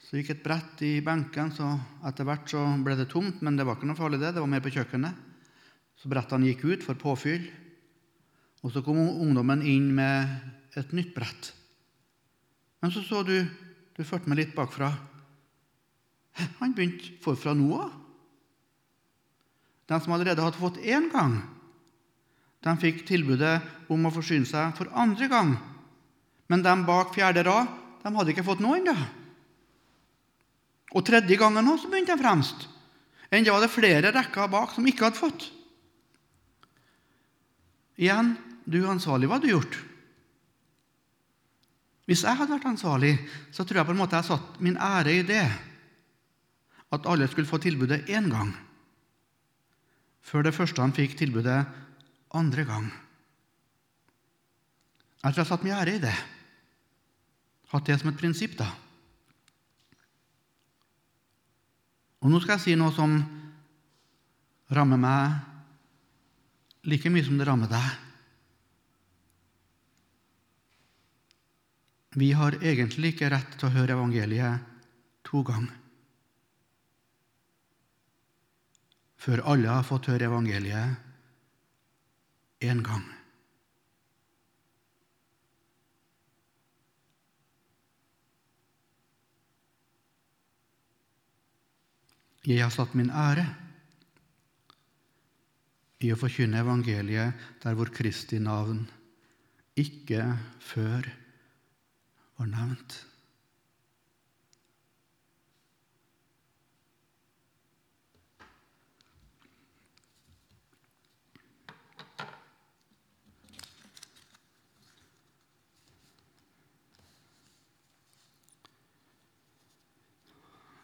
Så gikk et brett i benken, så etter hvert så ble det tomt, men det var ikke noe farlig, det. Det var mer på kjøkkenet. Så brettene gikk ut for påfyll. Og så kom ungdommen inn med et nytt brett. Men så så du Du fulgte med litt bakfra. Han begynte forfra nå òg. De som allerede hadde fått én gang, de fikk tilbudet om å forsyne seg for andre gang. Men de bak fjerde rad de hadde ikke fått noe ennå. Og tredje gangen også begynte de fremst. Enda var det flere rekker bak som ikke hadde fått. Igjen du er ansvarlig, hva hadde du gjort? Hvis jeg hadde vært ansvarlig, så tror jeg på en måte jeg satt min ære i det. At alle skulle få tilbudet én gang, før det første han fikk tilbudet andre gang. Jeg tror jeg satt min ære i det. Hatt det som et prinsipp, da. Og nå skal jeg si noe som rammer meg like mye som det rammer deg. Vi har egentlig ikke rett til å høre evangeliet to ganger. Før alle har fått høre evangeliet én gang. Jeg har satt min ære i å forkynne evangeliet der hvor Kristi navn ikke før var nevnt.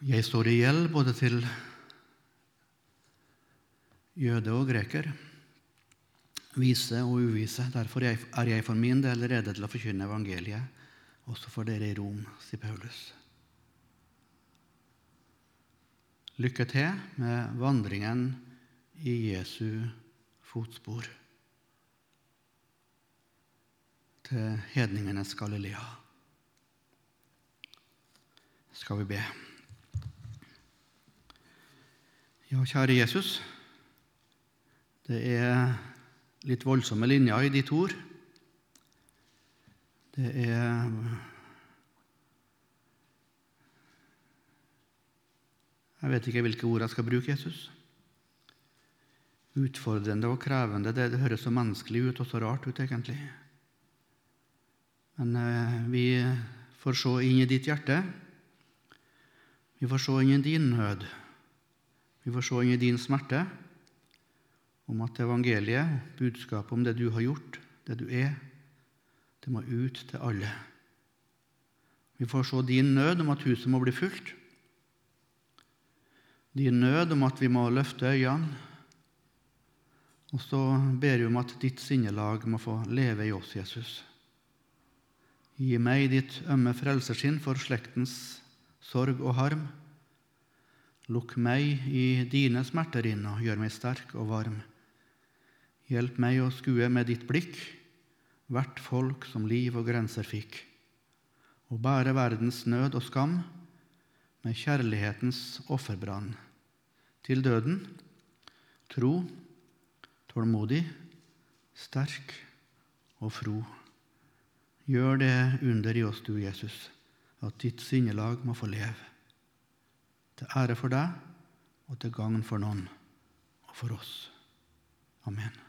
Jeg står i gjeld både til jøde og greker, vise og uvise. Derfor er jeg for min del rede til å forkynne evangeliet også for dere i Rom, sier Paulus. Lykke til med vandringen i Jesu fotspor til hedningenes Galilea. Skal vi be. Ja, kjære Jesus. Det er litt voldsomme linjer i ditt ord. Det er Jeg vet ikke hvilke ord jeg skal bruke, Jesus. Utfordrende og krevende. Det, det høres så menneskelig ut og så rart ut, egentlig. Men eh, vi får se inn i ditt hjerte. Vi får se inn i din nød. Vi får se inn i din smerte om at evangeliet, budskapet om det du har gjort, det du er, det må ut til alle. Vi får se din nød om at huset må bli fullt. Din nød om at vi må løfte øynene. Og så ber vi om at ditt sinnelag må få leve i oss, Jesus. Gi meg ditt ømme frelseskinn for slektens sorg og harm. Lukk meg i dine smerter inn og gjør meg sterk og varm. Hjelp meg å skue med ditt blikk hvert folk som liv og grenser fikk, og bære verdens nød og skam med kjærlighetens offerbrann til døden. Tro, tålmodig, sterk og fro. Gjør det under i oss, du Jesus, at ditt sinnelag må få leve. Til ære for deg og til gagn for noen og for oss. Amen.